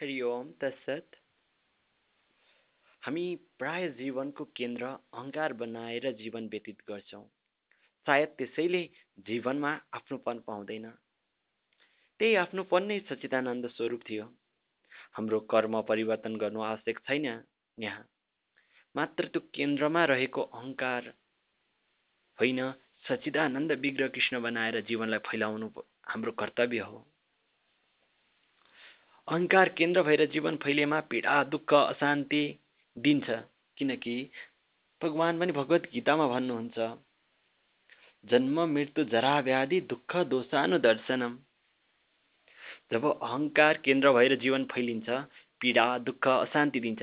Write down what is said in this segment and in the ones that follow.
हरि ओम तत्सत हामी प्राय जीवनको केन्द्र अहङ्कार बनाएर जीवन व्यतीत गर्छौँ। सायद त्यसैले जीवनमा आफ्नोपन पाउँदैन। त्यही आफ्नोपन नै सच्चिदानन्द स्वरूप थियो। हाम्रो कर्म परिवर्तन गर्नु आवश्यक छैन यहाँ। मात्र त्यो केन्द्रमा रहेको अहङ्कार होइन सच्चिदानन्द विग्रह कृष्ण बनाएर जीवनलाई फैलाउनु हाम्रो कर्तव्य हो। अहङ्कार केन्द्र भएर जीवन फैलिएमा पीडा दुःख अशान्ति दिन्छ। किनकि भगवान् पनि भगवत गीतामा भन्नुहुन्छ जन्म मृत्यु जरा व्याधि दुःख दोषानुदर्शनम। जब अहङ्कार केन्द्र भएर जीवन फैलिन्छ पीडा दुःख अशान्ति दिन्छ।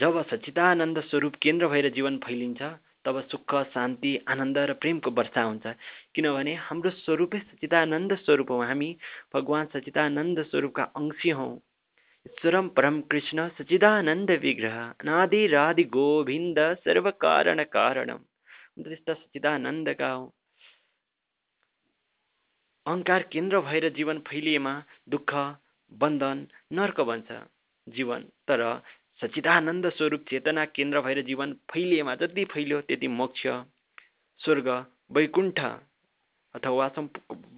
जब सच्चिदानन्द स्वरूप केन्द्र भएर जीवन फैलिन्छ तब सुख शान्ति आनन्द र प्रेमको वर्षा हुन्छ। किनभने हाम्रो स्वरूपै सचिदानन्द स्वरूप हौ। हामी भगवान् सचिदानन्द स्वरूपका अंशी हौ। ईश्वरम परम कृष्ण सचिदानन्द विग्रह। अनादि राधि गोविन्द सर्व कारण कारणम। त्यस्ता सचिदानन्दका हौ। अहङ्कार केन्द्र भएर जीवन फैलिएमा दुःख बन्धन नर्क बन्छ जीवन। तर सचिदानन्द स्वरूप चेतना केन्द्र भएर जीवन फैलिएमा जति फैल्यो त्यति मोक्ष स्वर्ग वैकुण्ठ अथवा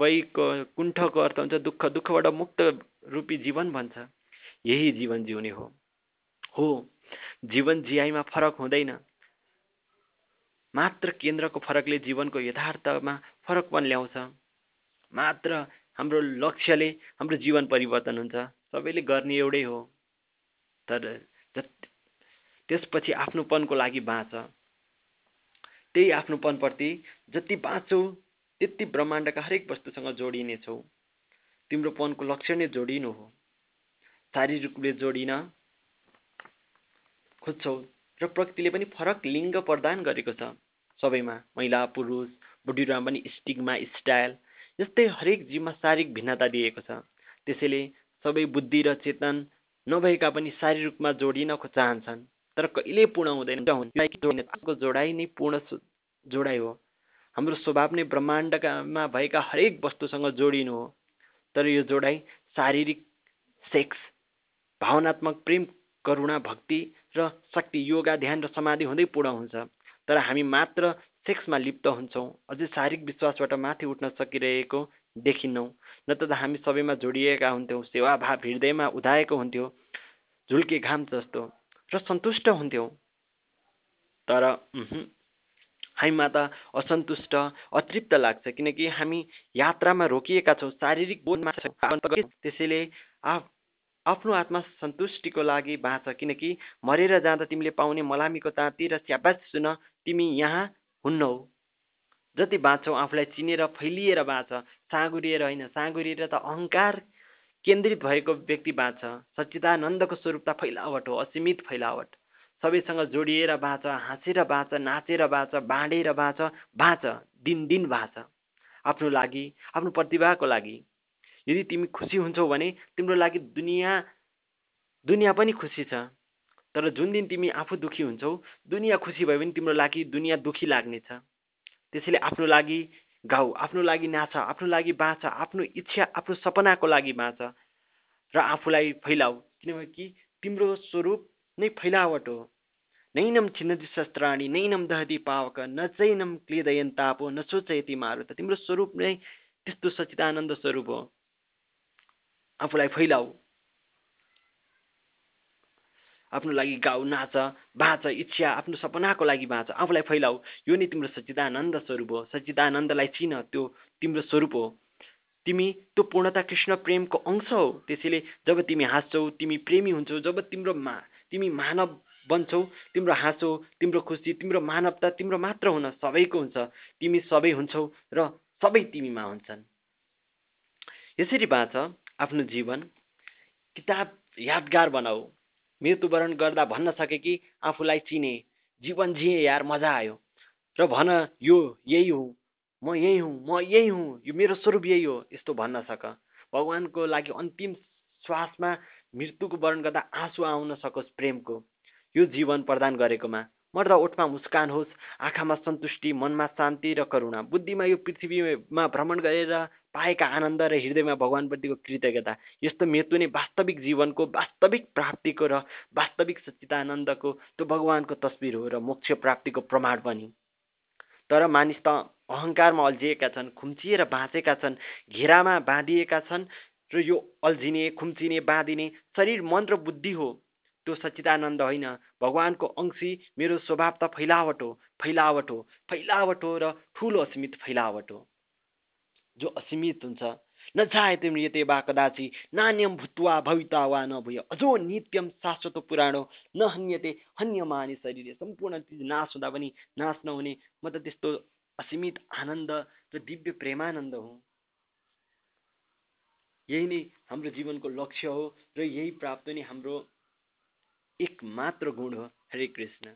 वैको कुण्ठको अर्थ हुन्छ दुःख दुःखबाट मुक्त रूपी जीवन भन्छ। यही जीवन जिउने हो। हो जीवन जियाइमा फरक हुँदैन। मात्र केन्द्रको फरकले जीवनको यथार्थमा फरक पनि ल्याउँछ। मात्र हाम्रो लक्ष्यले हाम्रो जीवन परिवर्तन हुन्छ। सबैले गर्ने एउटै हो। तर त्यसपछि आफ्नोपनको लागि बाँच। त्यही आफ्नोपनप्रति जति बाँच्छौ त्यति ब्रह्माण्डका हरेक वस्तुसँग जोडिनेछौ तिम्रो पनको लक्ष्य नै जोडिनु हो। शारीरिक रूपले जोडिन खोज्छौ र प्रकृतिले पनि फरक लिङ्ग प्रदान गरेको छ। सबैमा महिला पुरुष बुढीमा पनि स्टिकमा स्टाइल यस्तै हरेक जीवमा शारीरिक भिन्नता दिएको छ। त्यसैले सबै बुद्धि र चेतन नभएका पनि शारीरिक रूपमा जोडिन चाहन्छन् तर कहिले पूर्ण हुँदैन। जोडाइ नै पूर्ण जोडाइ हो। हाम्रो स्वभाव नै ब्रह्माण्डकामा भएका हरेक वस्तुसँग जोडिनु हो। तर यो जोडाइ शारीरिक सेक्स भावनात्मक प्रेम करुणा भक्ति र शक्ति योगा ध्यान र समाधि हुँदै पूर्ण हुन्छ। तर हामी मात्र सेक्समा लिप्त हुन्छौँ। अझै शारीरिक विश्वासबाट माथि उठ्न सकिरहेको देखिन्नौँ। न त हामी सबैमा जोडिएका हुन्थ्यौँ सेवाभाव हृदयमा उदाएको हुन्थ्यो झुल्के घाम जस्तो र सन्तुष्ट हुन्थ्यौँ। तर हामीमा त असन्तुष्ट अतृप्त लाग्छ किनकि हामी यात्रामा रोकिएका छौँ शारीरिक बोधमा त्यसैले आफ्नो आत्मा सन्तुष्टिको लागि बाँच किनकि मरेर जाँदा तिमीले पाउने मलामीको ताँती र स्याबास सुन तिमी यहाँ हुन्नौ। जति बाँच्छौ आफूलाई चिनेर फैलिएर बाँच। साँगुरिएर होइन साँगुरिएर त अहङ्कार केन्द्रित भएको व्यक्ति बाँच्छ सच्चिदानन्दको स्वरूपता फैलावट हो असीमित फैलावट। सबैसँग जोडिएर बाँच हाँसेर बाँच नाचेर बाँच बाँडेर बाँच बाँच दिन दिन बाँच। आफ्नो लागि आफ्नो प्रतिभाको लागि। यदि तिमी खुसी हुन्छौ भने तिम्रो लागि दुनियाँ दुनियाँ पनि खुसी छ। तर जुन दिन तिमी आफू दुखी हुन्छौ दुनियाँ खुसी भयो भने तिम्रो लागि दुनियाँ दुखी लाग्नेछ। त्यसैले आफ्नो लागि गाऊ आफ्नो लागि नाच आफ्नो लागि बाँच आफ्नो इच्छा आफ्नो सपनाको लागि बाँच र आफूलाई फैलाऊ। किनकि तिम्रो स्वरूप नै फैलावट हो। नैनम छिन्नति शस्त्राणी नैनम दहदी पावक न चैनम क्लिदयन तापो न सोचयति मारुत। तिम्रो स्वरूप नै त्यस्तो सचिदानन्द स्वरूप हो। आफूलाई फैलाऊ। आफ्नो लागि गाउ नाच बाँच इच्छा आफ्नो सपनाको लागि बाँच आफूलाई फैलाऊ। यो नै तिम्रो सच्चिदानन्द स्वरूप हो। सच्चिदानन्दलाई चिन। त्यो तिम्रो स्वरूप हो। तिमी त्यो पूर्णता कृष्ण प्रेमको अंश हो। त्यसैले जब तिमी हाँस्छौ तिमी प्रेमी हुन्छौ जब तिम्रो मा तिमी मानव बन्छौ तिम्रो हाँसो तिम्रो खुसी तिम्रो मानवता तिम्रो मात्र हुन सबैको हुन्छ। तिमी सबै हुन्छौ र सबै तिमीमा हुन्छन्। यसरी बाँच आफ्नो जीवन। किताब यादगार बनाऊ। मृत्युवरण गर्दा भन्न सके कि आफूलाई चिने। जीवन जिए यार मजा आयो। र भन यो यही हुँ म यही हुँ म यही हुँ यो मेरो स्वरूप यही हो यस्तो भन्न सक। भगवान्को लागि अन्तिम श्वासमा मृत्युको वर्ण गर्दा आँसु आउन सकोस् प्रेमको। यो जीवन प्रदान गरेकोमा। मर्दा ओठमा मुस्कान होस् आँखामा सन्तुष्टि मनमा शान्ति र करुणा। बुद्धिमा यो पृथ्वीमा भ्रमण गरेर पाएका आनन्द र हृदयमा भगवान्प्रतिको कृतज्ञता। यस्तो महत्त्व नै वास्तविक जीवनको वास्तविक प्राप्तिको र वास्तविक सच्चिदानन्दको त्यो भगवान्को तस्बिर हो र मोक्ष प्राप्तिको प्रमाण पनि। तर मानिस त अहङ्कारमा अल्झिएका छन् खुम्चिएर बाँचेका छन् घेरामा बाँधिएका छन् र यो अल्झिने खुम्चिने बाँधिने शरीर मन र बुद्धि हो। त्यो सच्चिदानन्द होइन। भगवान्को अंशी मेरो स्वभाव त फैलावट हो फैलावट हो फैलावट हो र ठुलो असीमित फैलावट हो। जो असीमित हुन्छ न जायते म्रियते वा कदाचि नान्यम भूत्वा भविता वा नभूय अझो नित्यम शाश्वत पुराणो न हन्यते हन्यमाने शरीर सम्पूर्ण चिज नाश हुँदा पनि नाश नहुने म त त्यस्तो असीमित आनन्द र दिव्य प्रेमानन्द हो। यही नै हाम्रो जीवनको लक्ष्य हो र यही प्राप्त नै हाम्रो एक मात्र गुण हो हरे कृष्ण।